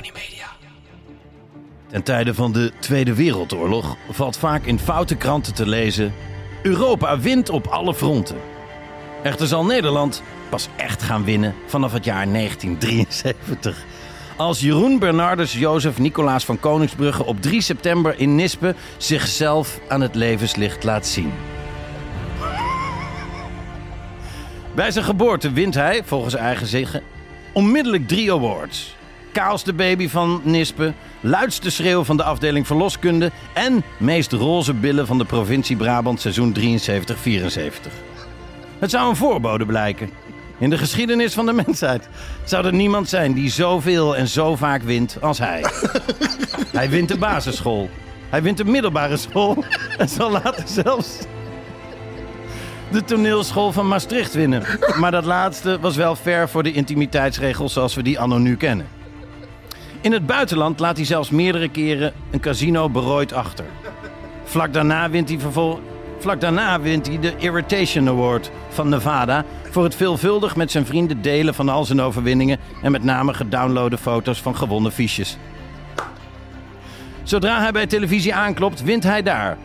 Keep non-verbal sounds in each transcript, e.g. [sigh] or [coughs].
Tony Media. Ten tijde van de Tweede Wereldoorlog valt vaak in foute kranten te lezen: Europa wint op alle fronten. Echter zal Nederland pas echt gaan winnen vanaf het jaar 1973. Als Jeroen Bernardus Jozef Nicolaas van Koningsbrugge op 3 september in Nispe zichzelf aan het levenslicht laat zien. Bij zijn geboorte wint hij, volgens eigen zeggen, onmiddellijk drie awards. Kaalste baby van Nispe, luidste schreeuw van de afdeling verloskunde en meest roze billen van de provincie Brabant seizoen 73-74. Het zou een voorbode blijken. In de geschiedenis van de mensheid zou er niemand zijn die zoveel en zo vaak wint als hij. [laughs] hij wint de basisschool. Hij wint de middelbare school. En zal later zelfs de toneelschool van Maastricht winnen. Maar dat laatste was wel ver voor de intimiteitsregels zoals we die anno nu kennen. In het buitenland laat hij zelfs meerdere keren een casino berooid achter. Vlak daarna wint hij vervol... Vlak daarna wint hij de Irritation Award van Nevada voor het veelvuldig met zijn vrienden delen van al zijn overwinningen en met name gedownloade foto's van gewonnen fiches. Zodra hij bij televisie aanklopt, wint hij daar.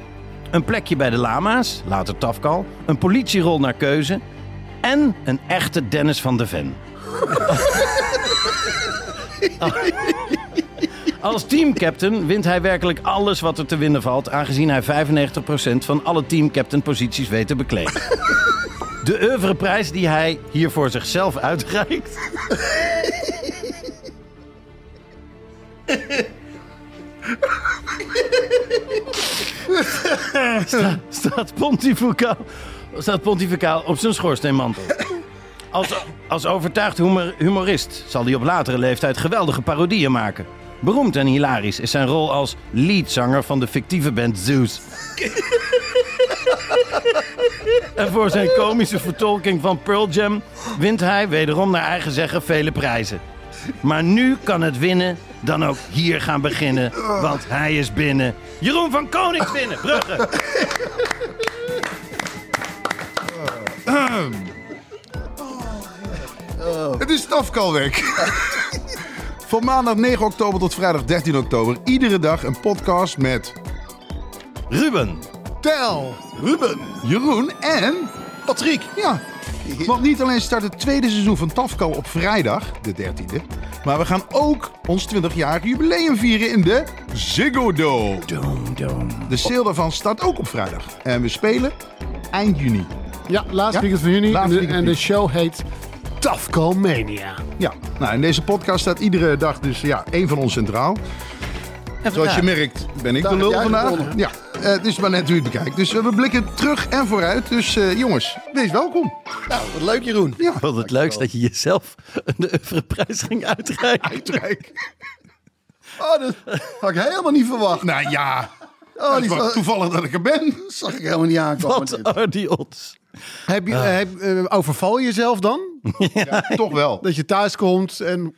Een plekje bij de Lama's, later Tafkal, een politierol naar keuze en een echte Dennis van de Ven. [laughs] Als teamcaptain wint hij werkelijk alles wat er te winnen valt, aangezien hij 95% van alle teamcaptain-posities weet te bekleden. De oeuvreprijs die hij hier voor zichzelf uitreikt. Sta- staat, pontificaal, staat pontificaal op zijn schoorsteenmantel. Als, als overtuigd humor- humorist zal hij op latere leeftijd geweldige parodieën maken. Beroemd en hilarisch is zijn rol als leadzanger van de fictieve band Zeus. [laughs] en voor zijn komische vertolking van Pearl Jam wint hij wederom naar eigen zeggen vele prijzen. Maar nu kan het winnen dan ook hier gaan beginnen, want hij is binnen. Jeroen van Konings binnen, Brugge. Het is Tafkalweek. Van maandag 9 oktober tot vrijdag 13 oktober. Iedere dag een podcast met Ruben. Tel, Ruben, Jeroen en Patrick. Ja, want niet alleen start het tweede seizoen van Tafkal op vrijdag, de 13e. Maar we gaan ook ons 20-jarig jubileum vieren in de Ziggo Dome. De sale daarvan start ook op vrijdag. En we spelen eind juni. Ja, laatste Ja? weekend van juni. Laatste En de, weekend en de van show heet Tafco Mania. Ja, nou in deze podcast staat iedere dag dus ja, één van ons centraal. Zoals je merkt ben ik de lul vandaag. Ja, eh, het is maar net hoe je het bekijkt. Dus eh, we blikken terug en vooruit. Dus eh, jongens, wees welkom. Nou, wat leuk Jeroen. Ja, Wat het leukst dat je jezelf de oeuvreprijs ging uitreiken. uitrijk. Oh, dat had ik helemaal niet verwacht. Nou ja, Oh, die zag, toevallig dat ik er ben. zag ik helemaal niet aankomen. Wat are die odds? Heb je, heb, eh, overval je jezelf dan? [laughs] Ja, toch wel. Dat je thuis komt en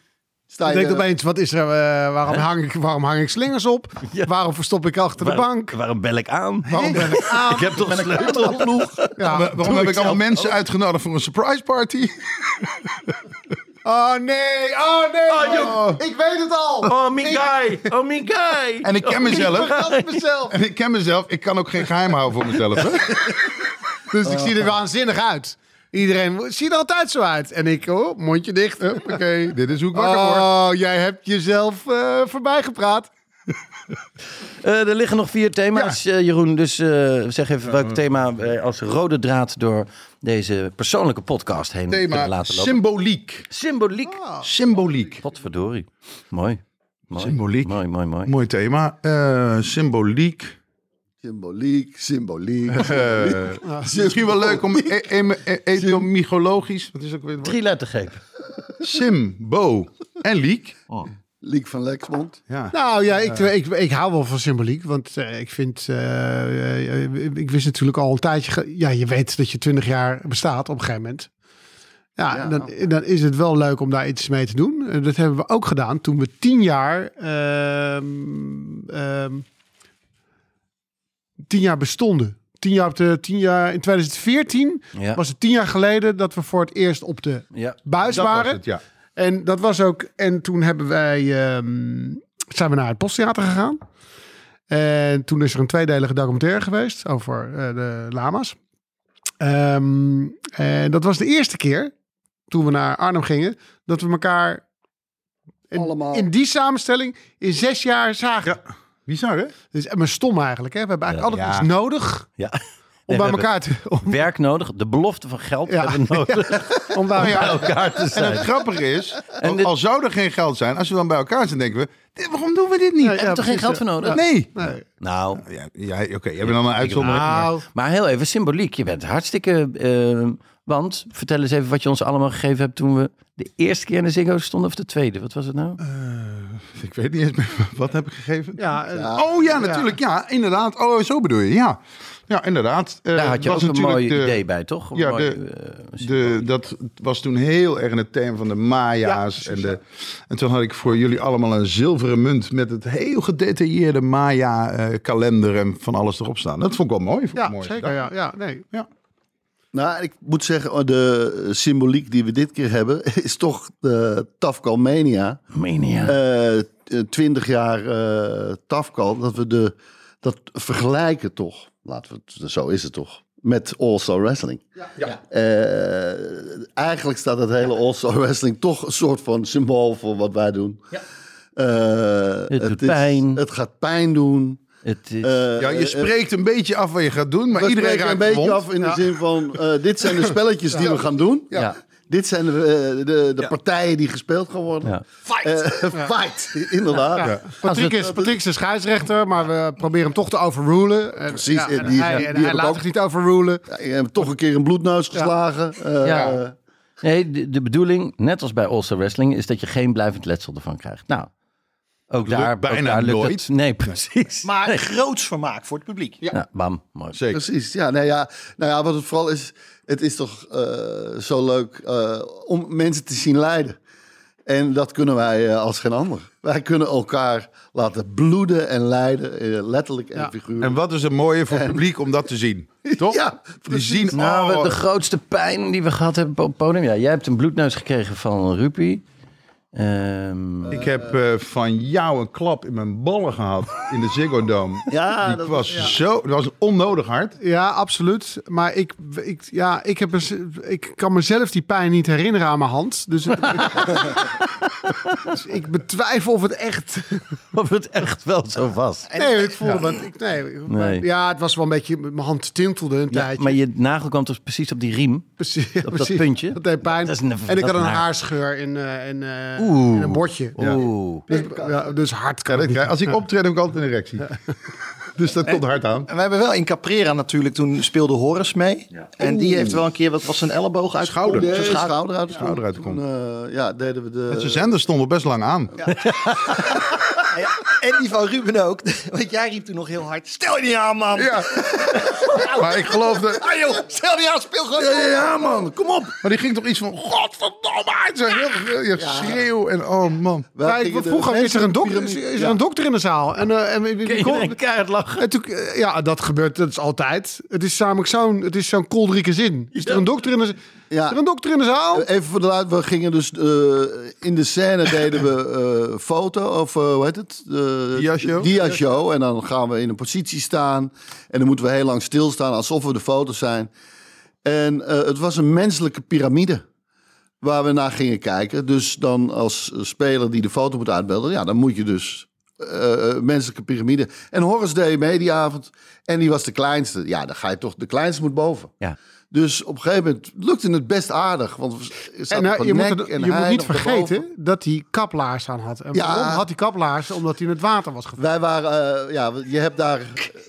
Sta je denkt opeens, wat is er, eh, waarom, hang ik, waarom hang ik slingers op? Ja. Waarom verstop ik achter de bank? Waarom bel ik aan? Waarom ben ik aan? [laughs] Ik heb toch een sleutelploeg? Ja, Wa- Waarom doe heb ik allemaal mensen ook. uitgenodigd voor een surprise party? [laughs] Oh nee, oh nee. joh. Ik weet het al. Oh, my guy. Oh, my guy. En ik ken mezelf. Vertel het mezelf. En ik ken mezelf. Ik kan ook geen geheim houden voor mezelf. Hè? Dus ik zie er waanzinnig uit. Iedereen ziet er altijd zo uit. En ik, oh, mondje dicht. Oké, dit is hoe ik wakker word. Oh, jij hebt jezelf eh voorbij gepraat. [laughs] Eh, er liggen nog vier thema's, eh, Jeroen. Dus eh, zeg even welk thema als rode draad door deze persoonlijke podcast heen kunnen Thema laten lopen. symboliek. Symboliek. Symboliek. Potverdorie. Mooi. mooi. Symboliek. Mooi, mooi, mooi. Mooi thema. Eh, symboliek. Symboliek, [laughs] symboliek. Eh, misschien wel leuk om e e e etymologisch. Wat is ook weer? Drie lettergrepen. Symbo en liek. Liek van Lexmond. Ja. Nou ja, ik, ik, ik hou wel van symboliek. Want eh, ik vind. eh, eh, ik wist natuurlijk al een tijdje. Ja, je weet dat je twintig jaar bestaat op een gegeven moment. Ja, Ja. Dan, dan is het wel leuk om daar iets mee te doen. En dat hebben we ook gedaan toen we tien jaar. ehm, ehm, tien jaar bestonden. Tien jaar op de tien jaar in 2014 Ja. was het tien jaar geleden dat we voor het eerst op de Ja. buis Dat was waren. het, ja. En dat was ook. En toen hebben wij, ehm, zijn we naar het Posttheater gegaan. En toen is er een tweedelige documentaire geweest over eh, de lama's. Ehm, en dat was de eerste keer toen we naar Arnhem gingen dat we elkaar in, Allemaal. in die samenstelling in zes jaar zagen. Ja. Bizar, hè? Dus maar stom eigenlijk. Hè? We hebben eigenlijk altijd iets nodig Ja. om Nee, bij elkaar te, om, Werk nodig, de belofte van geld Ja. hebben we nodig [laughs] om bij elkaar bij elkaar te En zijn. het grappige is, [laughs] al, dit- al zou er geen geld zijn, als we dan bij elkaar zijn, denken we, "Dit- waarom doen we dit niet? Heb je toch geen geld voor nodig? Nee. Nee. Nou, Ja, Oké, je hebt dan een uitzondering. maar- Nou, maar heel even symboliek. Je bent hartstikke... eh, want, vertel eens even wat je ons allemaal gegeven hebt toen we de eerste keer in de Ziggo stonden of de tweede. Wat was het nou? Ik weet niet eens meer, [laughs] wat heb ik gegeven? ja, eh, Oh ja, natuurlijk. Ja, inderdaad. Oh, zo bedoel je. Ja, ja inderdaad. Eh, Daar had je was ook een mooi de- idee bij, toch? Een Ja, mooi, de- eh, De, dat was toen heel erg het thema van de Maya's. en, de, en toen had ik voor jullie allemaal een zilveren munt met het heel gedetailleerde Maya-kalender en van alles erop staan. Dat vond ik wel mooi. Vond ik ja mooi. zeker. Ja, ja, nee. Nou, ik moet zeggen, oh, de symboliek die we dit keer hebben, [laughs] is toch de Tafkal Mania. Mania. Eh, twintig jaar eh Tafkal, dat we de, dat vergelijken toch, laten we het, zo is het toch, met All-Star Wrestling. Ja. Eh, eigenlijk staat het hele All-Star Wrestling toch een soort van symbool voor wat wij doen. Eh, Het doet is- pijn. Het gaat pijn doen. Het is, Eh, Ja, je eh, spreekt een beetje af wat je gaat doen, maar we iedereen raakt een beetje gewond. af in de Ja. zin van: eh, dit zijn de [laughs] spelletjes die we gaan doen. ja. Dit zijn de, de, de Ja. partijen die gespeeld gaan worden. Ja. Fight! [laughs] fight, inderdaad. Ja. Patrick, is, Patrick is de scheidsrechter, maar we proberen hem toch te overrulen. En, Precies, ja, en die- hij, die en hij laat ook. zich niet overrulen. Ja, je hebt toch een keer een bloedneus geslagen. Ja. Nee, de, de bedoeling, net als bij All-Star Wrestling, is dat je geen blijvend letsel ervan krijgt. Nou, ook daar, ook bijna daar lukt nooit. het. [laughs] Nee, precies. Maar groots vermaak voor het publiek. Ja, bam, mooi. Zeker. Precies, ja, nou ja, nou ja, wat het vooral is, het is toch eh, zo leuk eh, om mensen te zien lijden. En dat kunnen wij eh, als geen ander. Wij kunnen elkaar laten bloeden en lijden, letterlijk en Ja. figuurlijk. En wat is het mooie voor het publiek om dat te zien? [laughs] Toch? Ja, Die precies. zien, Nou, oh, de grootste pijn die we gehad hebben op het podium. Ja, jij hebt een bloedneus gekregen van Rupi. Ehm, ik heb eh, van jou een klap in mijn ballen gehad in de Ziggo Dome. Ja, Die dat was zo, dat was onnodig hard. Ja, absoluut. Maar ik, ik, ja, ik, heb een, ik kan mezelf die pijn niet herinneren aan mijn hand. Dus, het- [laughs] dus ik betwijfel of het echt... [laughs] of het echt wel zo was. Nee, ik voelde me... Ik, nee, Nee. Ja, het was wel een beetje... Mijn hand tintelde een Ja, tijdje. maar je nagel kwam dus precies op die riem. Precies, dat precies. puntje. Dat deed pijn. Dat is een- en ik dat had een naar. haarscheur in, eh, in, eh, Oeh. in een bordje. Oeh. Dus, ja, dus hard Ja, kan dat het krijg- als ik optreed heb ik altijd een erectie. [laughs] Dus dat komt hard aan. En we hebben wel in Caprera natuurlijk, toen speelde Horace mee. En die heeft wel een keer, wat was zijn elleboog uit? Schouder. de Zijn schouder. uit de Schouder uit eh, ja, deden we de... En zijn zender stond er best lang aan. [laughs] Ja, en die van Ruben ook. [laughs] Want jij riep toen nog heel hard, stel je niet aan man. Ja. [laughs] Maar ik geloofde... Ah joh, stel je niet aan, speel gewoon. Ja, ja, ja, man, kom op! Maar die ging toch iets van... Godverdomme! Zo heel veel ja, schreeuw en oh man. De vroeger is er, een dokter, is, er een dokter in de zaal. En, eh, en wie- wie- wie kon- keihard lachen. en toen, eh, ja, dat gebeurt dat is altijd. Het is namelijk zo'n, het is zo'n kolderieke zin. Is er een dokter in de, Ja. is er een dokter in de zaal? Even voor de luid, we gingen dus eh, in de scène [laughs] deden we eh, foto of eh, hoe heet het? De Dia-show? dia-show. En dan gaan we in een positie staan en dan moeten we heel lang stilstaan alsof we de foto's zijn. En eh, het was een menselijke piramide waar we naar gingen kijken. Dus dan als speler die de foto moet uitbeelden, ja, dan moet je dus eh, eh, menselijke piramide. En Horace deed mee die avond en die was de kleinste. Ja, dan ga je toch, de kleinste moet boven. Ja. Dus op een gegeven moment lukte het best aardig. Want zaten En je, moet, het- en je moet niet vergeten erboven. dat hij kaplaars aan had. En Ja. waarom had hij kaplaars? Omdat hij in het water was gevallen. Wij waren, eh, ja, je hebt daar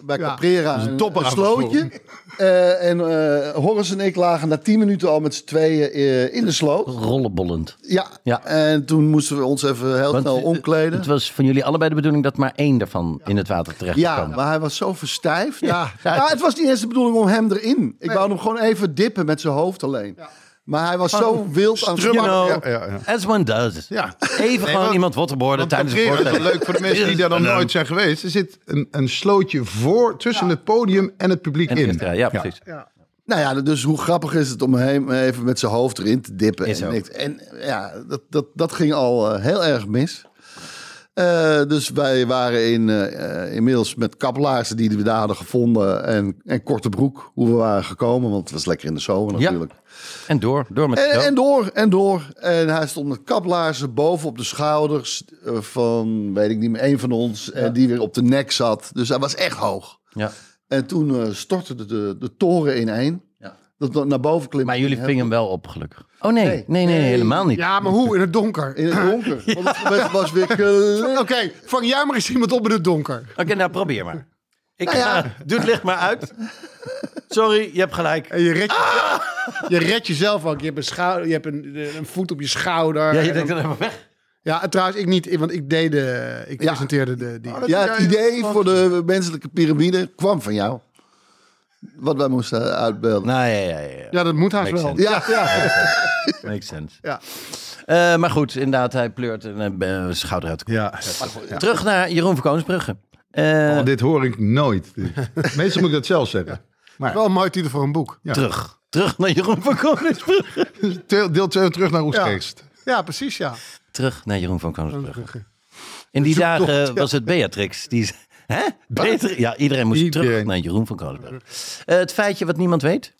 bij Ja. Caprera een een, een, slootje. Eh, en eh Horace en ik lagen na tien minuten al met z'n tweeën in de sloot. Rollenbollend. Ja. Ja. en toen moesten we ons even heel Want snel omkleden. Het was van jullie allebei de bedoeling dat maar één daarvan in het water terecht Ja, kwam. maar hij was zo verstijfd. Ja. Ja. het was niet eens de bedoeling om hem erin. Ik wou hem gewoon even dippen met zijn hoofd alleen. Maar hij was zo wild aan het You know, spannen. Ja, ja, ja. as one does. Ja. Even gewoon want- iemand waterboarden Want tijdens wel voorstelling. leuk voor de mensen die daar nog [laughs] nooit zijn geweest. Er zit een, een slootje voor tussen het podium en het publiek En in. extra, ja, precies. Ja. Nou ja, dus hoe grappig is het om hem even met zijn hoofd erin te dippen. Is en, ook. niks. en ja, dat, dat, dat ging al eh, heel erg mis. Eh, dus wij waren in, eh, inmiddels met kappelaarsen die we daar hadden gevonden. En, en korte broek, hoe we waren gekomen. Want het was lekker in de zomer Ja. natuurlijk. En door, door met En, en door, en door. En hij stond met kaplaarzen boven op de schouders eh, van, weet ik niet meer, een van ons. En die weer op de nek zat. Dus hij was echt hoog. Ja. En toen eh, stortte de, de, de toren ineen. Ja. Dat naar boven klimmen. Maar jullie vingen hem wel op, gelukkig. Oh nee, nee, nee, nee, helemaal niet. Ja, maar hoe? In het donker. In het donker. [laughs] Want het was weer. Oké, vang jij maar eens iemand op in het donker. Oké, nou probeer maar. Ik Nou ja. ga, [laughs] doe het licht maar uit. Sorry, je hebt gelijk. En je redt, je redt jezelf ook. Je hebt een, schouder, je hebt een, een voet op je schouder. Ja, je En denkt dan- even weg. ja, en trouwens, ik niet, want ik deed de, ik Ja. presenteerde de, die. Ja, het idee voor de menselijke piramide kwam van jou. Wat wij moesten uitbeelden. Nou ja, ja, ja. Ja, dat moet haast Makes wel. sense. Ja, ja. [laughs] Makes sense. Ja. Eh, maar goed, inderdaad, hij pleurt een eh, schouder uit. Ja. Terug naar Jeroen van Koningsbrugge. Eh, Oh, dit hoor ik nooit. [laughs] Meestal moet ik dat zelf zeggen. Maar Wel een mooi titel voor een boek. Ja. Terug. Terug naar Jeroen van Koningsbrugge. [laughs] deel deel twee terug naar Oesgeest. Ja, precies, ja. Terug naar Jeroen van Koningsbrugge. In die dagen was het Beatrix. Die, hè? Ja, iedereen moest terug naar Jeroen van Koningsbrugge. Eh, het feitje wat niemand weet.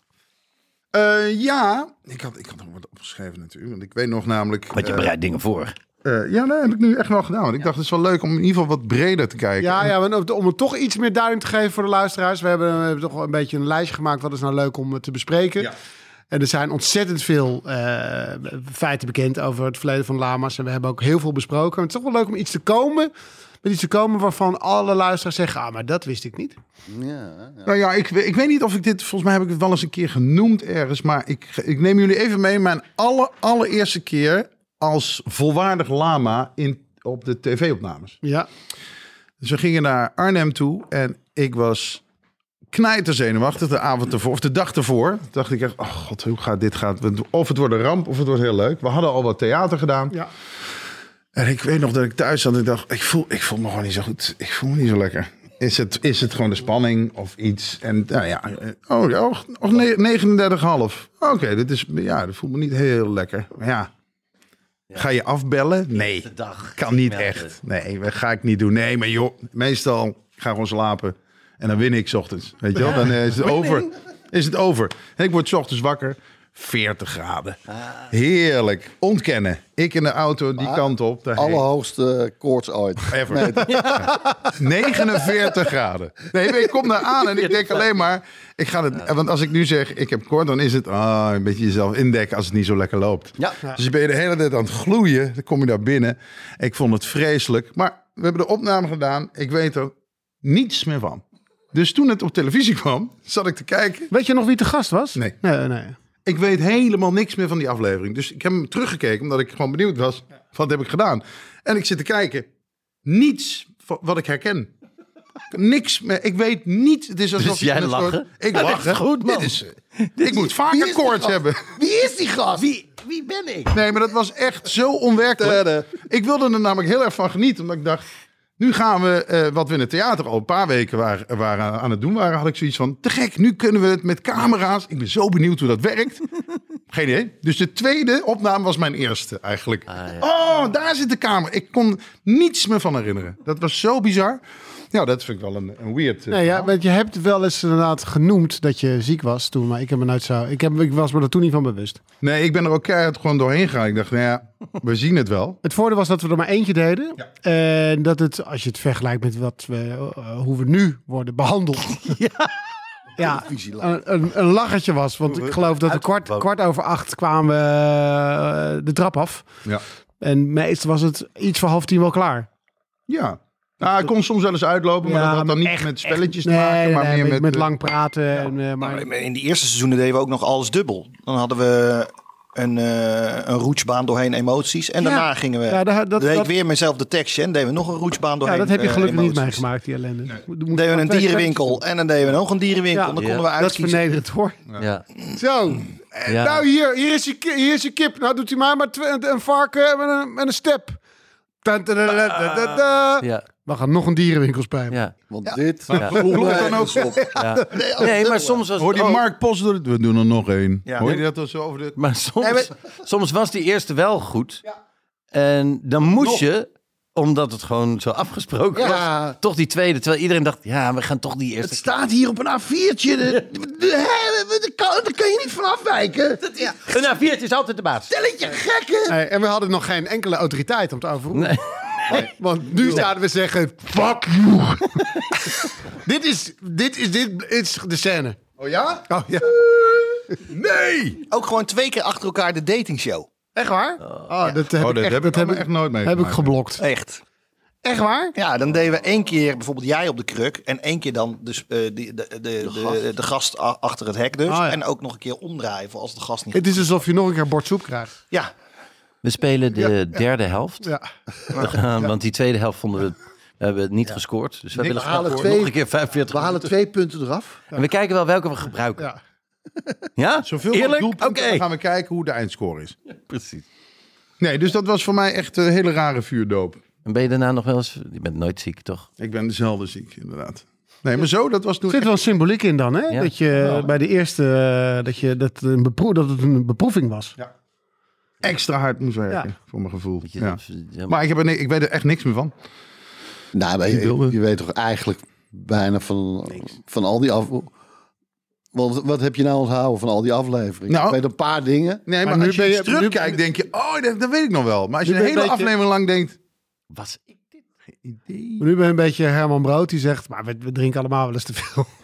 Eh, ja, ik had, ik had nog wat opgeschreven natuurlijk. Want ik weet nog namelijk... Want je eh, bereidt dingen voor. eh, ja, dat heb ik nu echt wel gedaan. Want ik dacht, het is wel leuk om in ieder geval wat breder te kijken. Ja, ja, om het toch iets meer duiding te geven voor de luisteraars. We hebben, we hebben toch wel een beetje een lijstje gemaakt. Wat is nou leuk om te bespreken? Ja. En er zijn ontzettend veel eh, feiten bekend over het verleden van lama's. En we hebben ook heel veel besproken. Maar het is toch wel leuk om iets te komen. Met iets te komen waarvan alle luisteraars zeggen... Ah, maar dat wist ik niet. ja. Nou ja, ik, ik weet niet of ik dit... Volgens mij heb ik het wel eens een keer genoemd ergens. Maar ik, ik neem jullie even mee. Mijn aller, allereerste keer als volwaardig lama in, op de tv-opnames. Ja. Dus we gingen naar Arnhem toe en ik was knijter zenuwachtig de avond ervoor, of de dag ervoor. Toen dacht ik echt, oh god, hoe gaat dit? Gaat, of het wordt een ramp, of het wordt heel leuk. We hadden al wat theater gedaan. Ja. En ik weet nog dat ik thuis zat en ik dacht, ik voel, ik voel me gewoon niet zo goed. Ik voel me niet zo lekker. Is het, is het gewoon de spanning of iets? En nou ja, eh, oh ja, of, of ne- 39,5. Oké, dit is, ja, dat voelt me niet heel lekker. Maar ja, ga je afbellen? Nee. De dag. Kan niet echt. Nee, dat ga ik niet doen. Nee, maar joh, meestal ik ga gewoon slapen. En dan win ik 's ochtends. Weet je wel? Dan eh, is het over. Is het over. En ik word 's ochtends wakker. 40 graden. Heerlijk. Ontkennen. Ik in de auto die kant op. daarheen. Allerhoogste koorts ooit. Ever. 49 graden. Nee, maar ik kom daar aan en ik denk alleen maar... Ik ga het, want als ik nu zeg, ik heb kort, dan is het ah, een beetje jezelf indekken als het niet zo lekker loopt. Ja. Dus ben je de hele tijd aan het gloeien. Dan kom je daar binnen. Ik vond het vreselijk. Maar we hebben de opname gedaan. Ik weet er niets meer van. Dus toen het op televisie kwam, zat ik te kijken. Weet je nog wie te gast was? Nee. Nee, nee. Ik weet helemaal niks meer van die aflevering. Dus ik heb hem teruggekeken, omdat ik gewoon benieuwd was. Wat heb ik gedaan? En ik zit te kijken. Niets wat ik herken. Niks meer. Ik weet niet. Het is alsof Dus jij lachen? soort- Ik Ja, dit lach. goed, man. [laughs] Dit is, eh, ik moet vaker koorts hebben. Wie is die gast? Wie, wie ben ik? Nee, maar dat was echt zo onwerkelijk. Ik wilde er namelijk heel erg van genieten. Omdat ik dacht, nu gaan we, eh, wat we in het theater al een paar weken waren, waren aan het doen waren, had ik zoiets van, te gek, nu kunnen we het met camera's. Ik ben zo benieuwd hoe dat werkt. Geen idee. Dus de tweede opname was mijn eerste eigenlijk. Oh, daar zit de camera. Ik kon niets meer van herinneren. Dat was zo bizar. Ja, dat vind ik wel een, een weird. eh, Nee, ja, want je hebt wel eens inderdaad genoemd dat je ziek was toen, maar ik heb me nooit zo. Ik, heb, ik was me er toen niet van bewust. Nee, ik ben er ook keihard gewoon doorheen gegaan. Ik dacht, nou ja, we zien het wel. Het voordeel was dat we er maar eentje deden. En dat het, als je het vergelijkt met wat we, eh, hoe we nu worden behandeld. [laughs] Ja. Een, een, een lachertje was. Want ik geloof dat we kwart, kwart over acht kwamen we eh, de trap af. Ja. En meestal was het iets voor half tien wel klaar. Ja. Nou, hij kon soms wel eens uitlopen, maar dat had dan niet echt- met spelletjes echt- te maken, nee, maar nee, meer met... eh, lang praten. En, eh, maar, Maar in die eerste seizoenen deden we ook nog alles dubbel. Dan hadden we een, eh een roetsbaan doorheen emoties. En Ja. daarna gingen we... Ja, dat- dat- deed dat- ik weer mezelf de tekstje. En deden we nog een roetsbaan ja, doorheen dat heb je eh, gelukkig niet emoties. meegemaakt, die ellende. Dan deden we een dierenwinkel. En dan deden we nog een dierenwinkel. Ja. Dan Ja. konden we doen. Dat is uitkiezen. vernederend hoor. Ja. Zo. Ja. Nou, hier, hier, is je, hier is je kip. Nou, doet hij maar, maar twee- een varken met een, met een step. Ja. We gaan nog een dierenwinkel spelen. Ja. Want dit... Ja. Klopt dan ook? [laughs] Ja. Nee, maar soms was Hoor die oh, Mark Post door het- We doen er nog één. Ja. Hoor je dat er zo over de... Maar soms, Nee, maar- soms was die eerste wel goed. En dan moest je, omdat het gewoon zo afgesproken Ja. was, toch die tweede. Terwijl iedereen dacht, ja, we gaan toch die Het eerste. staat hier op een A4'tje. De- de- de- Daar kan, je niet van afwijken. Ja. Een A4'tje is altijd de baas. Stelletje gekken. Nee, en we hadden nog geen enkele autoriteit om te overroepen. Nee. Want nu zouden we zeggen, fuck you. [laughs] dit, is, dit, is, dit is de scène. Oh ja? Oh, ja. Nee! Ook gewoon twee keer achter elkaar de datingshow. Echt waar? Oh, dat heb Oh, ik dat echt, heb ik dat allemaal echt nooit heb ik geblokt. Echt. Echt waar? Ja, dan deden we één keer bijvoorbeeld jij op de kruk. En één keer dan dus, eh, de, de, de, de, de, gast a- achter het hek dus. Ah, ja. En ook nog een keer omdraaien voor als de gast niet... Het is alsof je nog een keer bord soep krijgt. Ja, We spelen de derde helft. Ja. [laughs] Uh, Want die tweede helft vonden we, we hebben het niet gescoord. Dus we willen halen nog twee- een keer 45 We halen twee punten eraf. En we kijken wel welke we gebruiken. Ja. [laughs] Ja? Zoveel Eerlijk? Oké. doelpunten, dan gaan we kijken hoe de eindscore is. Precies. Nee, dus dat was voor mij echt een hele rare vuurdoop. En ben je daarna nog wel eens... Je bent nooit ziek, toch? Ik ben zelden ziek, inderdaad. Nee, maar zo, dat was toen Er zit wel symboliek in dan, hè? Ja. Dat je bij de eerste, eh, dat, je, dat, een bepro- dat het een beproeving was. Extra hard moest werken, Ja. voor mijn gevoel. Je, Ja. Maar ik, heb er, ik weet er echt niks meer van. Nou, maar je, weet toch eigenlijk bijna van, van al die af... Want wat heb je nou onthouden van al die afleveringen? Nou- ik weet een paar dingen. Nee, maar, Maar nu als je, ben je- eens terugkijkt, denk je, oh, dat, dat weet ik nog wel. Maar als je de je hele een beetje- aflevering lang denkt, Was ik dit? idee. Maar nu ben je een beetje Herman Brood die zegt, maar we, we drinken allemaal wel eens te veel. [laughs]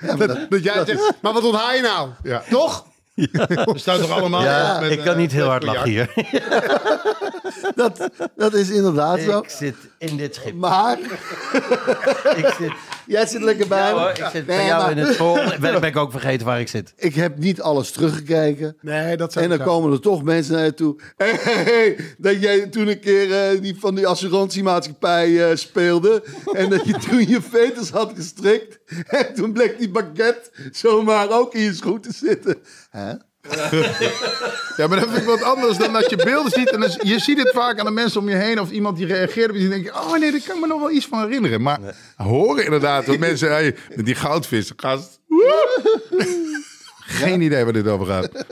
Ja, maar dat- Dat jij zegt, maar wat onthaal je nou? Ja. Toch? We staan toch allemaal Ja, met, ik kan eh, niet heel hard lachen cognac. [laughs] dat, hier. dat is inderdaad zo. Ik zit in dit schip. Maar [laughs] Ik zit, jij zit lekker bij ja, me. hoor, ik zit bij Nee, jou maar in het vol. Ben, ben ik ook vergeten waar ik zit. Ik heb niet alles teruggekeken. Nee, dat zou En dan komen er toch mensen naar je toe. Hey, hey, hey, dat jij toen een keer eh, die van die assurantiemaatschappij eh, speelde. en dat je toen je veters had gestrikt. En toen bleek die baguette zomaar ook in je schoen te zitten. Hè? [laughs] Ja, maar dat vind ik wat anders dan dat je beelden ziet. En dan, je ziet het vaak aan de mensen om je heen. Of iemand die reageert. En dan denk je, oh nee, daar kan ik me nog wel iets van herinneren. Maar horen inderdaad dat mensen, hey, met die goudvis, gast. [laughs] Geen idee waar dit over gaat.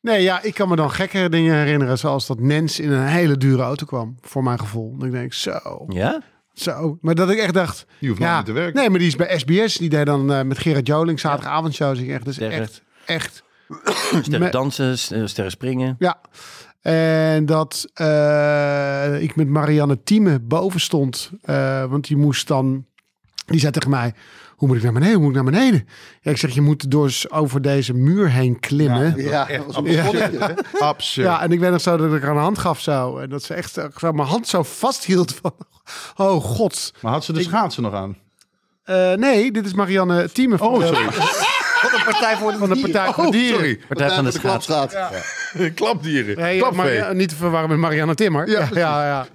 Nee, ja, ik kan me dan gekkere dingen herinneren. Zoals dat Nens in een hele dure auto kwam. Voor mijn gevoel. Dan denk ik, zo, Ja? zo. Maar dat ik echt dacht... Die hoeft nooit meer te werken. Nee, maar die is bij SBS. Die deed dan eh, met Gerard Joling zaterdagavondshow. Ik echt. Dat is echt, echt [coughs] Sterren dansen, eh, sterren springen. Ja. En dat eh, ik met Marianne Thieme boven stond. eh, want die moest dan... Die zei tegen mij... Hoe moet ik naar beneden? Hoe moet ik naar beneden? Ja, ik zeg, je moet dus over deze muur heen klimmen. Ja, Ja, dat was een begonnen, hè? [laughs] Absurd. en ik weet nog zo dat ik haar een hand gaf zo. En dat ze echt zo, mijn hand zo vasthield van... Oh god. Maar had ze de schaatsen nog aan? Eh, nee, dit is Marianne Thieme Oh, sorry. [laughs] wat een partij voor de, van de. Partij voor de Oh, Dieren. sorry. Partij van de de. [laughs] Klapdieren. Nee, Klapvee. Maria- niet te verwarren met Marianne Timmer. Ja, Ja, ja, ja.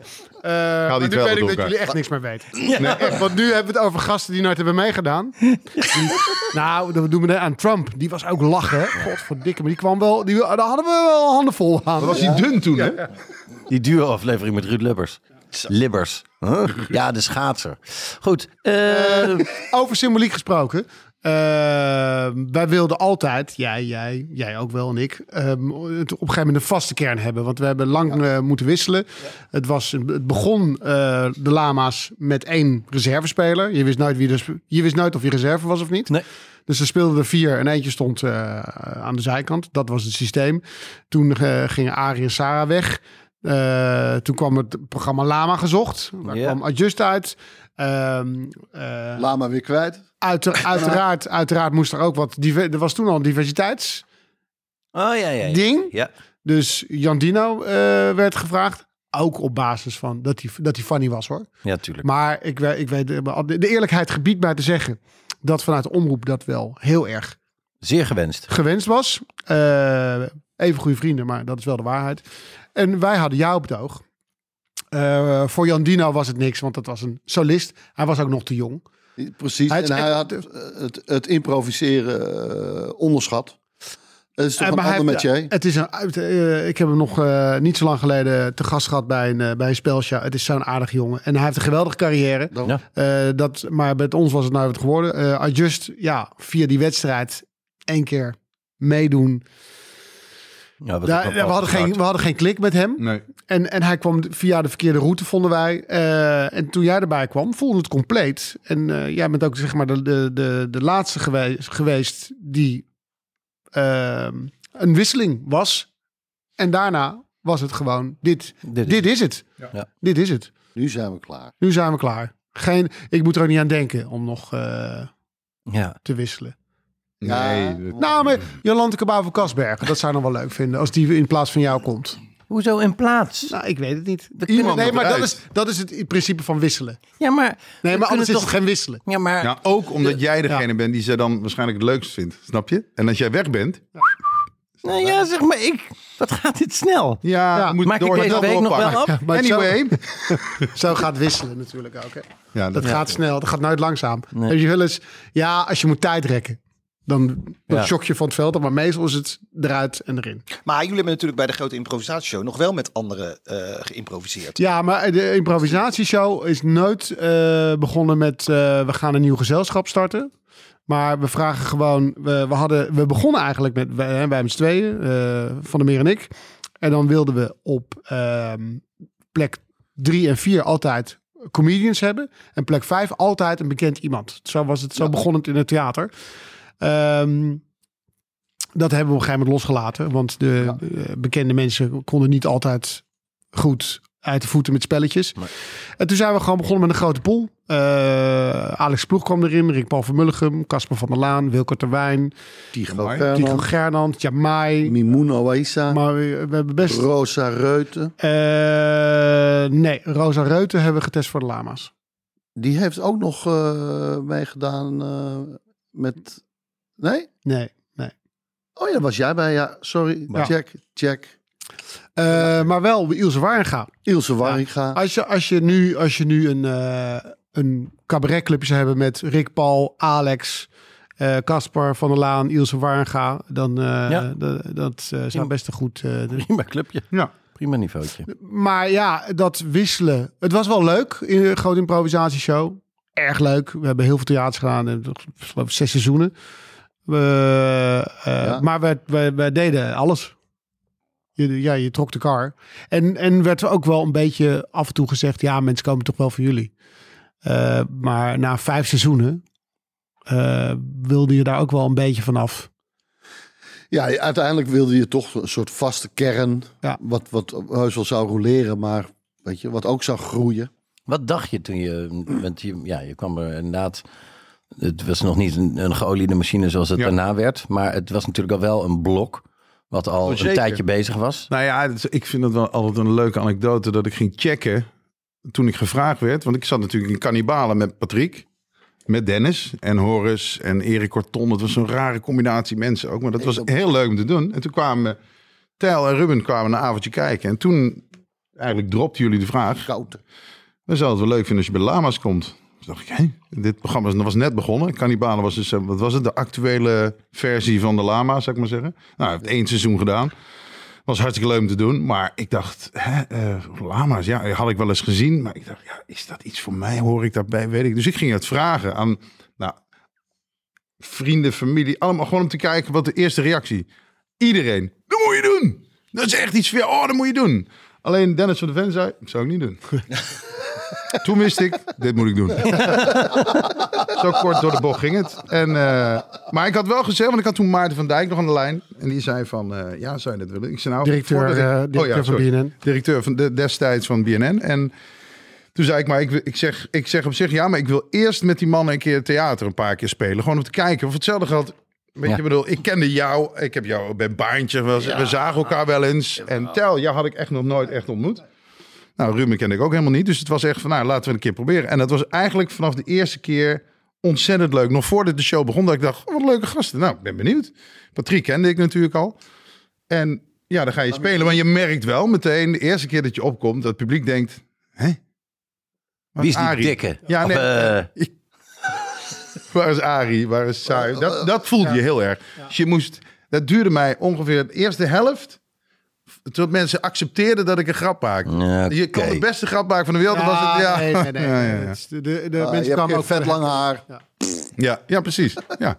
Eh, maar nu weet ik dat elkaar. jullie echt niks meer weten. [laughs] Nee, echt, want nu hebben we het over gasten die nooit hebben meegedaan. Die- nou, dat doen we aan Trump. Die was ook lachen. Godverdikke, maar die kwam wel... Die, daar hadden we wel handen vol aan. Dat was die dun toen, hè? Die duo-aflevering met Ruud Lubbers. Libbers. Huh? [laughs] Ja, de schaatser. Goed. eh, Over symboliek gesproken. Eh, wij wilden altijd, jij, jij, jij ook wel en ik, ehm, het op een gegeven moment een vaste kern hebben. Want we hebben lang eh, moeten wisselen. Het, was, het begon eh, de Lama's met één reservespeler. Je wist, nooit wie de, je wist nooit of je reserve was of niet. Nee. Dus er speelden er vier en eentje stond eh, aan de zijkant. Dat was het systeem. Toen gingen Arie en Sarah weg. Toen kwam het programma Lama gezocht. Daar Ja. kwam Adjust uit. Ehm, eh, Lama weer kwijt. Uiter- [laughs] uiteraard, uiteraard moest er ook wat. Er was toen al een diversiteitsding. oh ja, ja. ja. Ja. Dus Jan Dino eh, werd gevraagd. Ook op basis van dat hij, dat hij funny was hoor. ja, tuurlijk. Maar ik, weet- ik weet, de, de eerlijkheid gebiedt mij te zeggen dat vanuit de omroep dat wel heel erg Zeer gewenst. gewenst was. Eh, even goede vrienden, maar dat is wel de waarheid. En wij hadden jou op het oog. Eh, voor Jan Dino was het niks, want dat was een solist. Hij was ook nog te jong. Precies. Hij en hij had het, het improviseren eh, onderschat. Het is toch Eh, een ander heeft- metier? Het is een, uit- ik heb hem nog eh, niet zo lang geleden te gast gehad bij een, bij een spelshow. Het is zo'n aardig jongen. En hij heeft een geweldige carrière. Ja. Eh, dat, maar met ons was het nou wat geworden. Eh Adjust, ja, via die wedstrijd één keer meedoen. Ja, Daar, we, hadden geen, we hadden geen klik met hem. Nee. En, en hij kwam via de verkeerde route, vonden wij. Eh, en toen jij erbij kwam, voelde het compleet. En eh, jij bent ook zeg maar de, de, de, de laatste geweest, geweest die ehm, een wisseling was. En daarna was het gewoon, dit, Dit is dit is het. Ja. Dit is het. Nu zijn we klaar. Nu zijn we klaar. Geen, ik moet er ook niet aan denken om nog eh, Ja. te wisselen. Nee. Ja, dat- Nou, maar Jolante Cabau van Kasbergen, dat zou ik nog wel leuk vinden. Als die in plaats van jou komt. Hoezo in plaats? Nou, ik weet het niet. Iemand nee, maar dat is, dat is het principe van wisselen. Ja, maar... Nee, we maar anders is toch- het geen wisselen. Ja, maar... Ja, ook omdat jij degene bent die ze dan waarschijnlijk het leukst vindt. Snap je? En als jij weg bent, Nou ja, zeg maar, ik... Wat gaat dit snel? ja, Ja, moet Maak ik door deze week nog wel Anyway. [laughs] Zo gaat wisselen natuurlijk ook. Hè. Ja, Dat gaat snel, dat gaat nooit langzaam. Nee. Heb je wel eens, ja, als je moet tijdrekken, dan, dan Ja. shock je van het veld. Maar meestal is het eruit en erin. Maar jullie hebben natuurlijk bij de grote improvisatieshow nog wel met anderen eh, geïmproviseerd. Ja, maar de improvisatieshow is nooit eh, begonnen met eh, we gaan een nieuw gezelschap starten. Maar we vragen gewoon, we, we, hadden, we begonnen eigenlijk met wij, hè, wij met z'n tweeën, eh, Van der Meer en ik. En dan wilden we op ehm, plek drie en vier altijd comedians hebben. En plek vijf altijd een bekend iemand. Zo was het, zo begon het in het theater. Ehm, dat hebben we op een gegeven moment losgelaten. Want de eh, bekende mensen konden niet altijd goed uit de voeten met spelletjes. Nee. En toen zijn we gewoon begonnen met een grote pool. Eh, Alex Ploeg kwam erin, Rick Paul van Mulligem, Casper van der Laan, Wilco Terwijn, Mooi. Tycho Gernand, Jamai. Mimoun Oaisa, Maar we, we hebben best... Rosa Reuten. Eh, nee, Rosa Reuten hebben we getest voor de lama's. Die heeft ook nog eh, meegedaan eh, met... Nee? Nee, nee. Oh ja, daar was jij bij. Ja, sorry. Ja. Jack, Jack. Eh, maar wel Ilse Waringa. Ilse Warringa. Als je, als je nu, als je nu een, eh een cabaretclubje zou hebben met Rick Paul, Alex, eh, Caspar van der Laan, Ilse Waringa, dan uh, Ja. dat eh, zou best een goed... eh, de- [laughs] Prima clubje. Ja. Prima niveautje. maar ja, dat wisselen. Het was wel leuk in een grote improvisatieshow. Erg leuk. We hebben heel veel theaters gedaan. En, ik geloof ik, zes seizoenen. We, eh, Ja. Maar wij, wij, wij deden alles. Je, ja, je trok de kar. En, en werd ook wel een beetje af en toe gezegd... ja, mensen komen toch wel voor jullie. Eh, maar na vijf seizoenen... eh, wilde je daar ook wel een beetje vanaf. Ja, uiteindelijk wilde je toch een soort vaste kern. Ja. Wat, wat heus wel zou roleren, maar weet je, wat ook zou groeien. Wat dacht je toen je... Want je, ja, je kwam er inderdaad... Het was nog niet een, een geoliede machine zoals het Ja. daarna werd. Maar het was natuurlijk al wel een blok... wat al Oh, een tijdje bezig was. Nou ja, ik vind het wel altijd een leuke anekdote dat ik ging checken toen ik gevraagd werd. Want ik zat natuurlijk in Cannibalen met Patrick, met Dennis en Horace en Erik Corton. Het was een rare combinatie mensen ook, maar dat was heel leuk om te doen. En toen kwamen Tijl en Ruben kwamen een avondje kijken. En toen eigenlijk dropten jullie de vraag. Koud. We zouden het wel leuk vinden als je bij Lama's komt. Dacht ik, dit programma was net begonnen. Cannibalen was dus, eh, wat was het, de actuele versie van de Lama, zou ik maar zeggen. Nou, heeft één seizoen gedaan. Was hartstikke leuk om te doen. Maar ik dacht, hè, eh, Lama's, ja, had ik wel eens gezien. Maar ik dacht, ja, is dat iets voor mij? Hoor ik daarbij? Weet ik. Dus ik ging het vragen aan nou, vrienden, familie. Allemaal gewoon om te kijken wat de eerste reactie. Iedereen, dat moet je doen. Dat is echt iets voor. Oh, dat moet je doen. Alleen Dennis van de Ven zei, zou ik niet doen. [laughs] Toen wist ik, dit moet ik doen. Zo kort door de bocht ging het. En, eh, maar ik had wel gezegd, want ik had toen Maarten van Dijk nog aan de lijn. En die zei van, eh, ja, zou je dat willen? Ik zei nou, Directeur, eh, Oh directeur ja, van. BNN. Directeur van de, destijds van BNN. En toen zei ik, maar ik, ik, zeg, ik zeg op zich, ja, maar ik wil eerst met die mannen een keer theater een paar keer spelen. Gewoon om te kijken. Of hetzelfde geldt. Weet Ja. je, ik bedoel, ik kende jou. Ik heb jou bij Baantje. We, we zagen elkaar wel eens. En Tel, jou had ik echt nog nooit echt ontmoet. Nou, Ruben kende ik ook helemaal niet. Dus het was echt van, nou, laten we het een keer proberen. En dat was eigenlijk vanaf de eerste keer ontzettend leuk. Nog voordat de show begon, dat ik dacht, oh, wat leuke gasten. Nou, ik ben benieuwd. Patrick kende ik natuurlijk al. En ja, dan ga je spelen. Maar je merkt wel meteen, de eerste keer dat je opkomt, dat het publiek denkt, hè? Wie is die Arie? dikke? Ja, Of, nee. eh, [laughs] Waar is Arie? Waar is Saai? Dat, dat voelde je heel erg. Dus je moest Dat duurde mij ongeveer de eerste helft. Tot mensen accepteerden dat ik een grap maakte. Ja, Je kon oké. de beste grap maken van de wereld. dan was het, ja. nee, nee, nee. Ja, ja, ja. Het De, de, de Ah, mensen je hebt kwamen ook vet lang haar. Ja, ja, precies. Ja.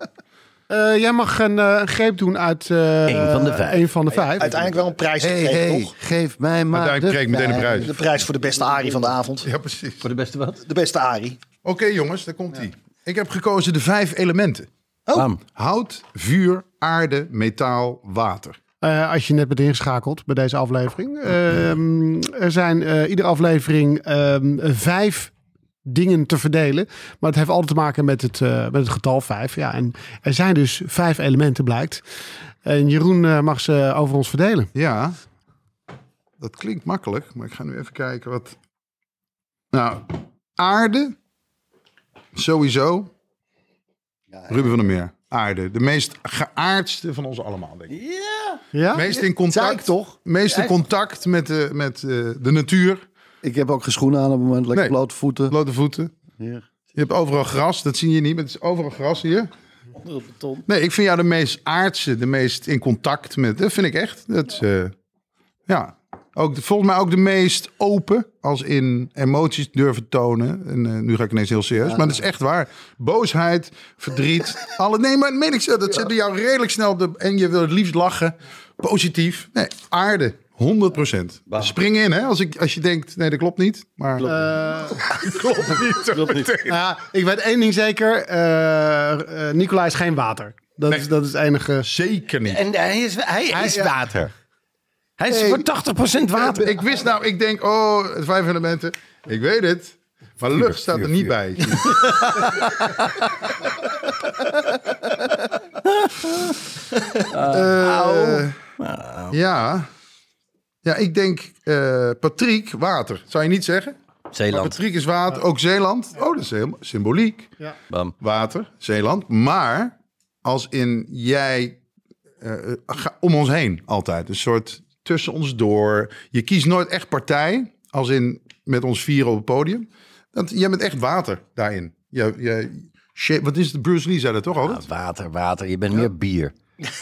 Eh, jij mag een, eh, een greep doen uit eh Eén van de vijf. één van de vijf. Uiteindelijk wel een prijs Hey, gekregen, hey, toch? geef mij maar Uiteindelijk kreeg ik meteen een prijs. De prijs voor de beste Ari van de avond. ja, precies. Voor de beste wat? De beste Ari. Oké jongens, daar komt ie. Ik heb gekozen de vijf elementen. Bam. Hout, vuur, aarde, metaal, water. Eh, als je net bent ingeschakeld bij deze aflevering. Ehm, er zijn eh, iedere aflevering ehm, vijf dingen te verdelen. Maar het heeft altijd te maken met het, eh, met het getal vijf. Ja, en er zijn dus vijf elementen, blijkt. En Jeroen eh, mag ze over ons verdelen. Ja, dat klinkt makkelijk, maar ik ga nu even kijken wat. Nou, aarde, sowieso. Ruben van der Meer, aarde. De meest geaardste van ons allemaal, denk ik. Ja? Meest in contact, toch? meest in contact met, de, met eh, de natuur. Ik heb ook geen schoenen aan op het moment. Lekker Nee. blote voeten. Blote voeten. Hier. Je hebt overal gras, dat zie je niet, maar het is overal gras hier. Onder het beton. Nee, ik vind jou de meest aardse, de meest in contact met. Dat vind ik echt. Dat is, eh, ja. Ook, de- volgens mij ook de meest open, als in emoties durven tonen. En eh, nu ga ik ineens heel serieus, maar dat is echt waar. Boosheid, verdriet, [laughs] alle. Nee, maar meen ik zo, dat zit bij jou redelijk snel op de. En je wil het liefst lachen, positief. Nee, aarde, 100 procent. Spring in, hè, als, ik, als je denkt, nee, dat klopt niet. Maar klopt niet. [laughs] Klopt niet. [laughs] Ja, ik weet één ding zeker. eh eh, Nicolai is geen water. Dat, is, dat is het enige. Zeker niet. En hij is, hij is ja. water. Hij is Hey. voor 80% water. Ik wist nou, ik denk, oh, vijf elementen. Ik weet het. Maar lucht staat er niet bij. [laughs] Eh, ja. Ja, ik denk eh, Patrick, water. Zou je niet zeggen? Maar Zeeland. Patrick is water, ook Zeeland. Oh, dat is heel symboliek. Bam. Water, Zeeland. Maar als in jij eh, om ons heen altijd. Een soort tussen ons door. Je kiest nooit echt partij. Als in met ons vieren op het podium. Dat, jij bent echt water daarin. Je, wat is het? Bruce Lee zei dat toch altijd? Water, water. Je bent meer bier.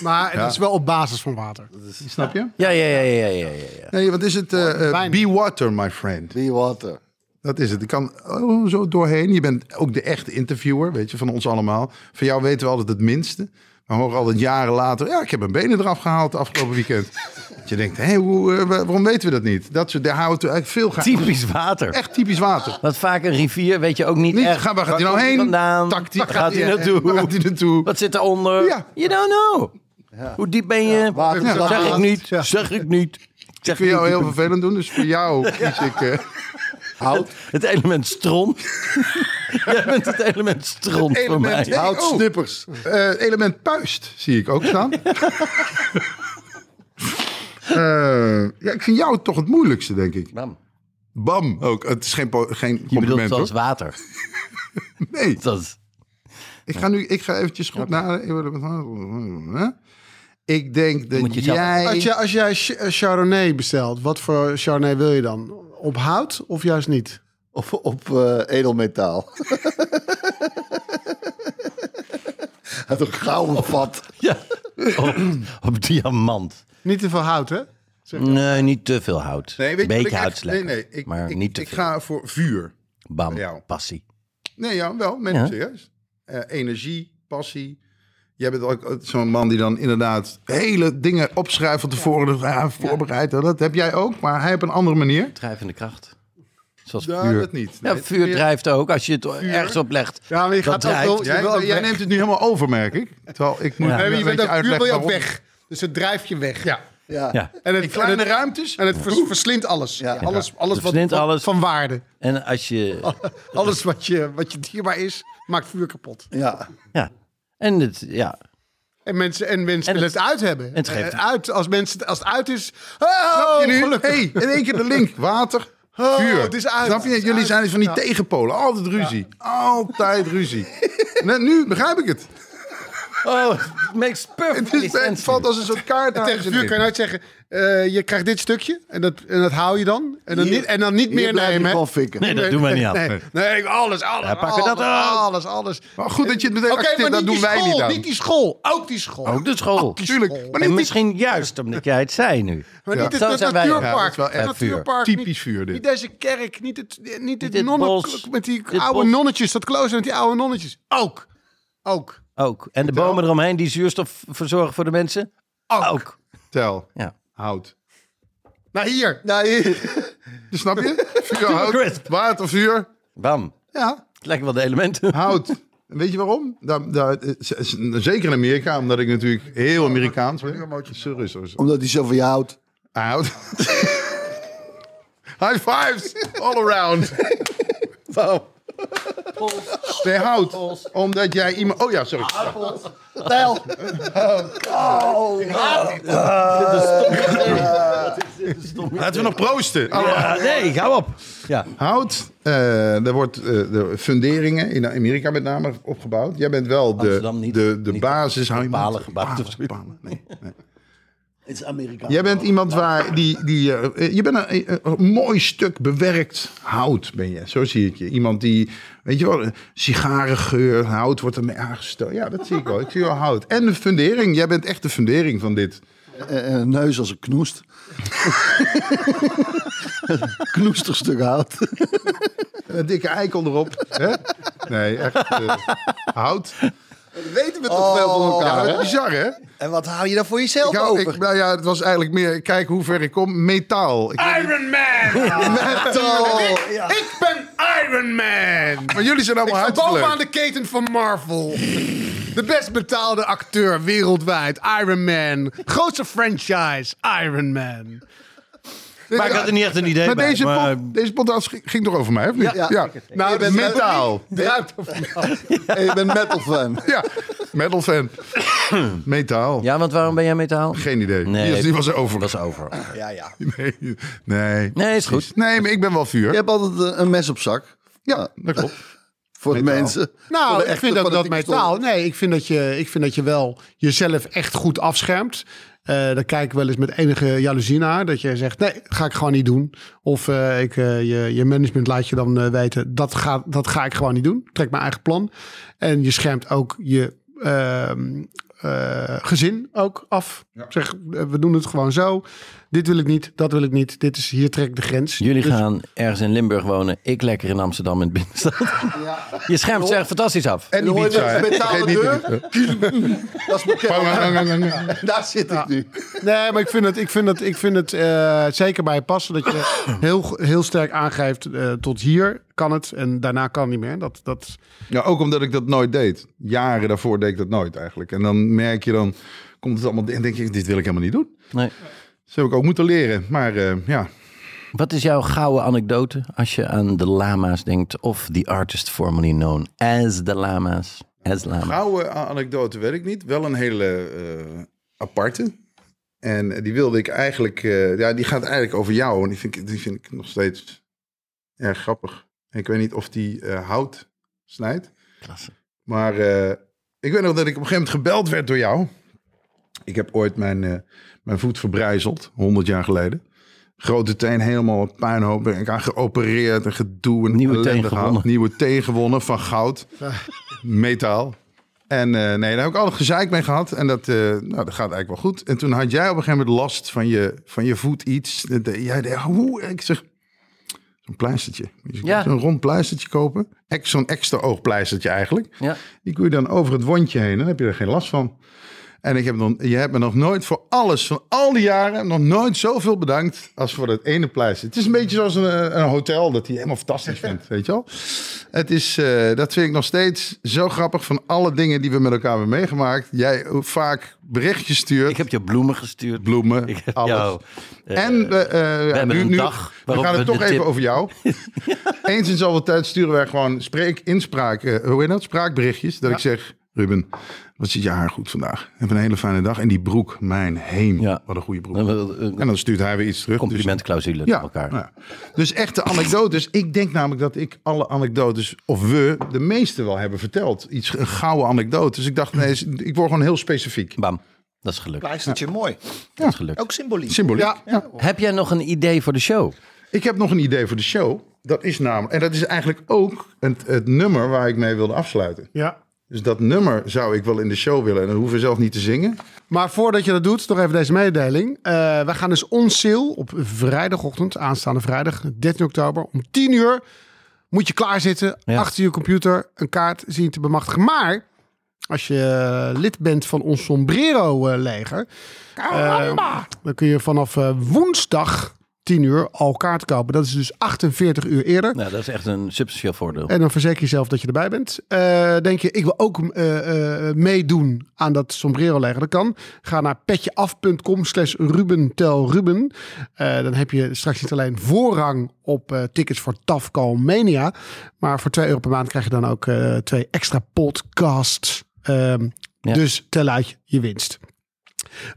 Maar het is wel op basis van water. Snap je? Ja, ja, ja, ja, ja, ja. ja. Nee, wat is het? eh, eh, wijn. be water, my friend. Be water. Dat is het. Ik kan oh, zo doorheen. Je bent ook de echte interviewer, weet je, van ons allemaal. Van jou weten we altijd het minste. We horen altijd jaren later. Ja, ik heb mijn benen eraf gehaald afgelopen weekend. Je denkt, hé, hoe, eh, wa- waarom weten we dat niet? Dat soort, daar houden we eigenlijk veel gaan. Typisch water. Echt typisch water. Want vaak een rivier weet je ook niet, Niet, echt. ga, waar gaat hij nou heen? Vandaan? Tactiek, Waar gaat hij naartoe? Waar gaat hij naartoe? Wat zit eronder? Ja. You don't know. Hoe diep ben je? Water- Zeg ik niet. Zeg ik niet. Zeg Ik vind jou heel vervelend doen, dus voor jou kies ik... eh, Hout. [laughs] Het element stron. [laughs] Jij bent het element stron voor element- mij. Hey, Hout oh. snippers. Eh, element puist zie ik ook staan. [laughs] Eh, ja, ik vind jou toch het moeilijkste, denk ik. Bam. Bam, ook. Het is geen, geen Je bedoelt compliment, zoals hoor. water. [laughs] Nee, [laughs] Dat, ik ga nu ik ga eventjes goed naar... Ik denk dat moet je zelf- jij... Als, je, als jij eh, Chardonnay bestelt, wat voor Chardonnay wil je dan? Op hout of juist niet? Of op eh, edelmetaal. [laughs] Het een gouden vat. ja. op, op diamant. Niet te veel hout, hè? Nee, niet te veel hout. Nee, weet je Beetje hout echt- lekker. Nee, nee, ik, maar ik, niet te ik veel. ga voor vuur. Bam, jou. passie. Nee, ja, wel. Ja. serieus. Eh, energie, passie. Jij bent ook zo'n man die dan inderdaad hele dingen opschrijft van tevoren. Dus, ja, voorbereid. Dat heb jij ook, maar hij op een andere manier. Drijvende kracht. Zoals Ja, vuur. dat niet. Ja, vuur meer- drijft ook. Als je het ergens op legt. Ja, maar je gaat drijft. wel... Jij, neemt het nu helemaal over, merk ik. Terwijl ik moet Ja. ja. Je bent ook, vuur wil je ook waarom. weg. Dus het drijft je weg. Ja. Ja. Ja. En het, In kleine en het, ruimtes. en het vers- verslindt alles. Ja. Alles, alles, wat, alles. van waarde. En als je... [laughs] Alles wat je, wat je dierbaar is, maakt vuur kapot. Ja. Ja. En het, ja. En mensen, en mensen En willen het- het uit hebben. het geeft- uit, als, mensen, als het uit is... Snap Oh, je nu? gelukkig. Hey, in één keer de link. [laughs] Water, Oh, vuur. het is uit. Snap je? Jullie uit. zijn van die Ja. tegenpolen. Altijd ruzie. Altijd ruzie. [laughs] Net nu begrijp ik het. Oh, it makes Het, perfectly is, het valt als een soort kaart naar Tegen je vuur kan je nooit zeggen... eh, je krijgt dit stukje en dat, en dat hou je dan. En dan, Hier- niet, en dan niet meer blijf nemen. hè? gewoon fikken. Nee, dat doen wij niet aan. Nee, nee, alles, alles. Ja, pakken alles, dat ook. alles, alles. Maar goed dat je het meteen Oké, accepteert, maar dat niet doen die wij school, niet aan. Niet die school, ook die school. Ook de school. Tuurlijk. Maar En niet die misschien juist omdat jij het zei nu. Maar Ja. niet het, Zo het zijn wij ook. Ja, dat natuurpark. is wel het echt natuurpark. typisch niet- vuur dit. Niet deze kerk, niet het, niet het dit nonnen, bos, met die dit oude bos. nonnetjes, dat klooster met die oude nonnetjes. Ook. Ook. Ook. En de bomen eromheen die zuurstof verzorgen voor de mensen? Ook. Ook. Tel, Ja. hout. Nou, hier. Nou, hier. Dus [laughs] snap je? Vuur, hout, crisp. water, vuur. Bam. Ja, Het lijken wel de elementen. [laughs] hout. En weet je waarom? Daar, daar, eh, zeker in Amerika, omdat ik natuurlijk heel Amerikaans ben. Sorry, sorry, sorry. Omdat hij zo van je houdt. Hout. [laughs] High fives all around. Wow. Hout. Omdat jij iemand... Oh ja, sorry. Laten we nog proosten. Ja, nee, hou op. Ja. Hout, eh, er wordt eh, de funderingen in Amerika met name opgebouwd. Jij bent wel de, Amsterdam niet. de, de Niet basis. Hou je palen gebouwd of palen, nee, nee. Het is. Jij bent iemand waar die. die eh, je bent een, een- mooi stuk bewerkt hout, ben je. Zo zie ik je. Iemand die. Weet je wel, sigarengeur, hout wordt ermee aangestoken. Ja, dat zie ik wel. Ik zie wel hout. En de fundering. Jij bent echt de fundering van dit. Neus als een knoest. [laughs] Knoestig stuk hout. En een dikke eikel erop. Hè? Nee, echt. eh, hout. Weten we toch veel van elkaar, Ja, hè? dat is bizar, hè? En wat hou je dan voor jezelf Ik hou- over? ik, nou ja, het was eigenlijk meer. Kijk hoe ver ik kom. Metaal. Ik Iron Man! [laughs] Metal. Ik ben Iron Man! maar jullie zijn Ik allemaal sta bovenaan de keten van Marvel. De best betaalde acteur wereldwijd. Iron Man. Grootste franchise. Iron Man. Maar ik had er niet echt een idee Maar bij. deze, maar- pod- deze podcast ging, ging toch over mij, of niet? Ja. Nou, Je bent metaal. Druipt vanaf. En je bent metal fan. Ja, metal fan. [coughs] metaal. Ja, want waarom ben jij metaal? Geen idee. Nee, die, die was over. Dat is over. Ja, ja. [laughs] Nee, nee. Nee, is goed. Nee, maar ik ben wel vuur. Je hebt altijd een- een mes op zak. Ja, dat klopt. [laughs] Voor de mensen. Nou, de ik vind dat, dat metaal. Nee, ik vind dat, je, ik vind dat je wel jezelf echt goed afschermt. Eh daar kijk ik wel eens met enige jaloezie naar. Dat je zegt, nee, dat ga ik gewoon niet doen. Of eh, ik, eh, je, je management laat je dan weten, dat ga, dat ga ik gewoon niet doen. Trek mijn eigen plan. En je schermt ook je ehm, eh, gezin ook af. Zeg, we doen het gewoon zo. Dit wil ik niet, dat wil ik niet. Dit is, hier trek de grens. Jullie Dus- gaan ergens in Limburg wonen. Ik lekker in Amsterdam in het binnenstad. Je schermt zich echt fantastisch af. En hoor je metalen deur? [laughs] Dat is bekend. Daar zit ik nu. Nee, maar ik vind het, ik vind het, ik vind het eh, zeker bij passen dat je [coughs] heel, heel sterk aangeeft eh, tot hier kan het en daarna kan niet meer. Dat, dat, Ja, ook omdat ik dat nooit deed. Jaren daarvoor deed ik dat nooit eigenlijk. En dan merk je dan, komt het allemaal en denk je, dit wil ik helemaal niet doen. Nee. Dat heb ik ook moeten leren. Maar eh, ja, Wat is jouw gouden anekdote als je aan de lama's denkt? Of the artist formerly known as de lama's? As lama's. Gouden anekdote weet ik niet. Wel een hele eh, aparte. En die wilde ik eigenlijk... eh, ja, die gaat eigenlijk over jou. En die vind ik, die vind ik nog steeds erg grappig. Ik weet niet of die hout snijdt. Klasse. Maar ik weet nog dat ik op een gegeven moment gebeld werd door jou. Ik heb ooit mijn, mijn voet verbrijzeld, 100 jaar geleden. Grote teen, helemaal een puinhoop. Ben ik aan geopereerd en gedoe. En Nieuwe teen gehad. gewonnen. Nieuwe teen gewonnen van goud. [laughs] Metaal. En eh, nee, daar heb ik altijd gezeik mee gehad. En dat, eh, nou, dat gaat eigenlijk wel goed. En toen had jij op een gegeven moment last van je, van je voet iets. Jij deed, hoe? Ik zeg, zo'n pleistertje. Je Ja. Zo'n rond pleistertje kopen. Ex- Zo'n extra oogpleistertje eigenlijk. Ja. Die kun je dan over het wondje heen. Dan heb je er geen last van. En ik heb dan, je hebt me nog nooit voor alles van al die jaren nog nooit zoveel bedankt als voor dat ene pleister. Het is een beetje zoals een, een hotel dat hij helemaal fantastisch vindt, weet je wel. Het is, eh, dat vind ik nog steeds zo grappig van alle dingen die we met elkaar hebben meegemaakt. Jij vaak berichtjes stuurt, Ik heb je bloemen gestuurd. bloemen, Ik heb alles. jou, eh, en we, eh, hebben nu, een nu, dag we gaan het we toch even tip- over jou. [laughs] Eens in zoveel tijd sturen wij gewoon spreek, inspraak, eh, hoe heet dat? Spraakberichtjes. Dat ik zeg, Ruben, wat zit je haar goed vandaag? Heb een hele fijne dag. En die broek, mijn heen. Ja. Wat een goede broek. En dan stuurt hij weer iets terug. Dus- complimentclausule ja, naar elkaar. ja. Dus echte anekdotes. Ik denk namelijk dat ik alle anekdotes, of we, de meeste wel hebben verteld. Iets, een gouden anekdote. Dus ik dacht, nee, ik word gewoon heel specifiek. Bam. Dat is gelukt. Pleistertje mooi. Dat is gelukt. Ook symboliek. Symboliek. Ja. Heb jij nog een idee voor de show? Ik heb nog een idee voor de show. Dat is namelijk, en dat is eigenlijk ook het, het nummer waar ik mee wilde afsluiten. Ja. Dus dat nummer zou ik wel in de show willen. En dan hoeven we zelf niet te zingen. Maar voordat je dat doet, nog even deze mededeling. Eh wij gaan dus on sale op vrijdagochtend, aanstaande vrijdag, 13 oktober, om 10 uur. Moet je klaarzitten, Ja. achter je computer, een kaart zien te bemachtigen. Maar als je lid bent van ons Sombrero-leger, dan kun je vanaf eh, woensdag 10 uur al kaart kopen. Dat is dus 48 uur eerder. Nou, dat is echt een substantieel voordeel. En dan verzeker je zelf dat je erbij bent. Eh, denk je, ik wil ook eh, eh, meedoen aan dat sombrero leggen. Dat kan. Ga naar petjeaf.com slash rubentelruben. Dan heb je straks niet alleen voorrang op tickets voor Tafcal Mania. Maar voor 2 euro per maand krijg je dan ook twee extra podcasts. Ehm, Ja. Dus tel uit je winst.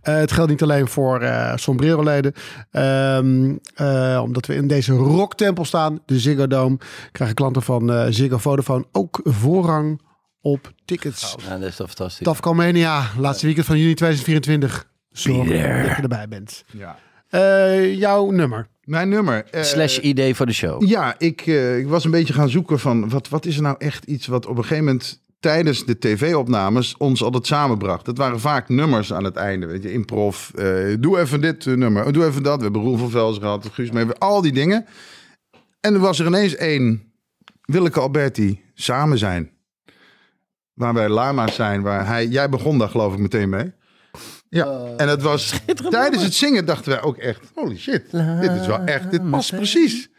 Eh, het geldt niet alleen voor eh sombrero-leden. Ehm, eh, omdat we in deze rocktempel staan, de Ziggo Dome, krijgen klanten van eh, Ziggo Vodafone ook voorrang op tickets. Nou, dat is toch fantastisch. Tafkalmania, laatste weekend van juni 2024. Zorg dat je erbij bent. Ja. Eh, jouw nummer. Mijn nummer. eh, Slash idee voor de show. Ja, ik, eh, ik was een beetje gaan zoeken van wat, wat is er nou echt iets wat op een gegeven moment tijdens de tv-opnames ons altijd samenbracht. Dat waren vaak nummers aan het einde, weet je, improv. eh, doe even dit eh, nummer, doe even dat. We hebben Roel van Vels gehad, Guus mee, al die dingen. En er was er ineens één, Willeke Alberti, samen zijn. Waar wij lama's zijn, waar hij, jij begon daar geloof ik meteen mee. Ja, en het was tijdens het zingen dachten wij ook echt, holy shit, dit is wel echt, dit past precies.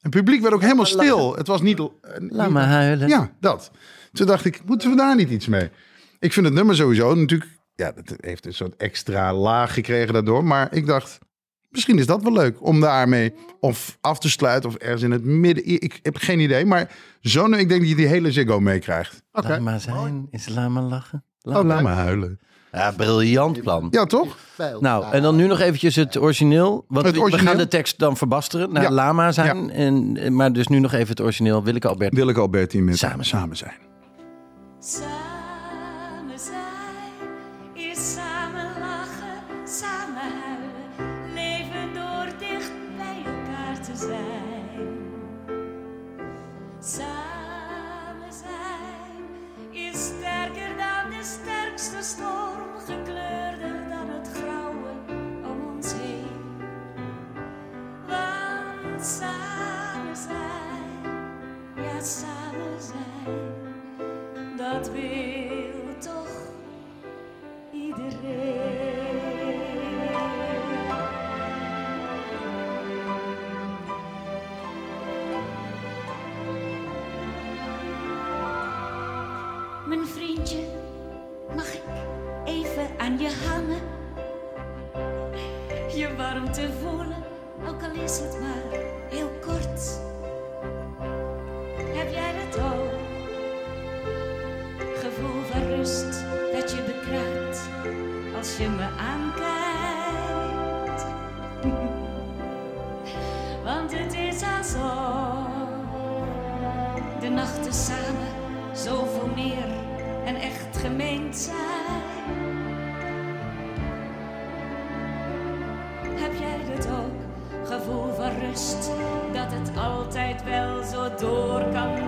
Het publiek werd ook helemaal stil. Het was niet... eh, Laat niet- maar huilen. Ja, dat. Toen dacht ik, moeten we daar niet iets mee? Ik vind het nummer sowieso natuurlijk... Ja, dat heeft een soort extra laag gekregen daardoor. Maar ik dacht, misschien is dat wel leuk om daarmee of af te sluiten... of ergens in het midden... Ik heb geen idee, maar zo, ik denk dat je die hele Ziggo meekrijgt. Oké. Laat maar zijn. Is laat maar lachen. Laat Oké. Laat me huilen. Ja, briljant plan. Ja, toch? Nou, en dan nu nog eventjes het origineel. Want Het we- gaan de tekst dan verbasteren naar Ja. Lama zijn. En, maar dus nu nog even het origineel. Willeke Albert. Willeke Alberti met Samen. samen zijn. Samen Mijn vriendje, mag ik even aan je hangen? Je warmte voelen, ook al is het maar heel zijn. Heb jij dat ook? Gevoel van rust, dat het altijd wel zo door kan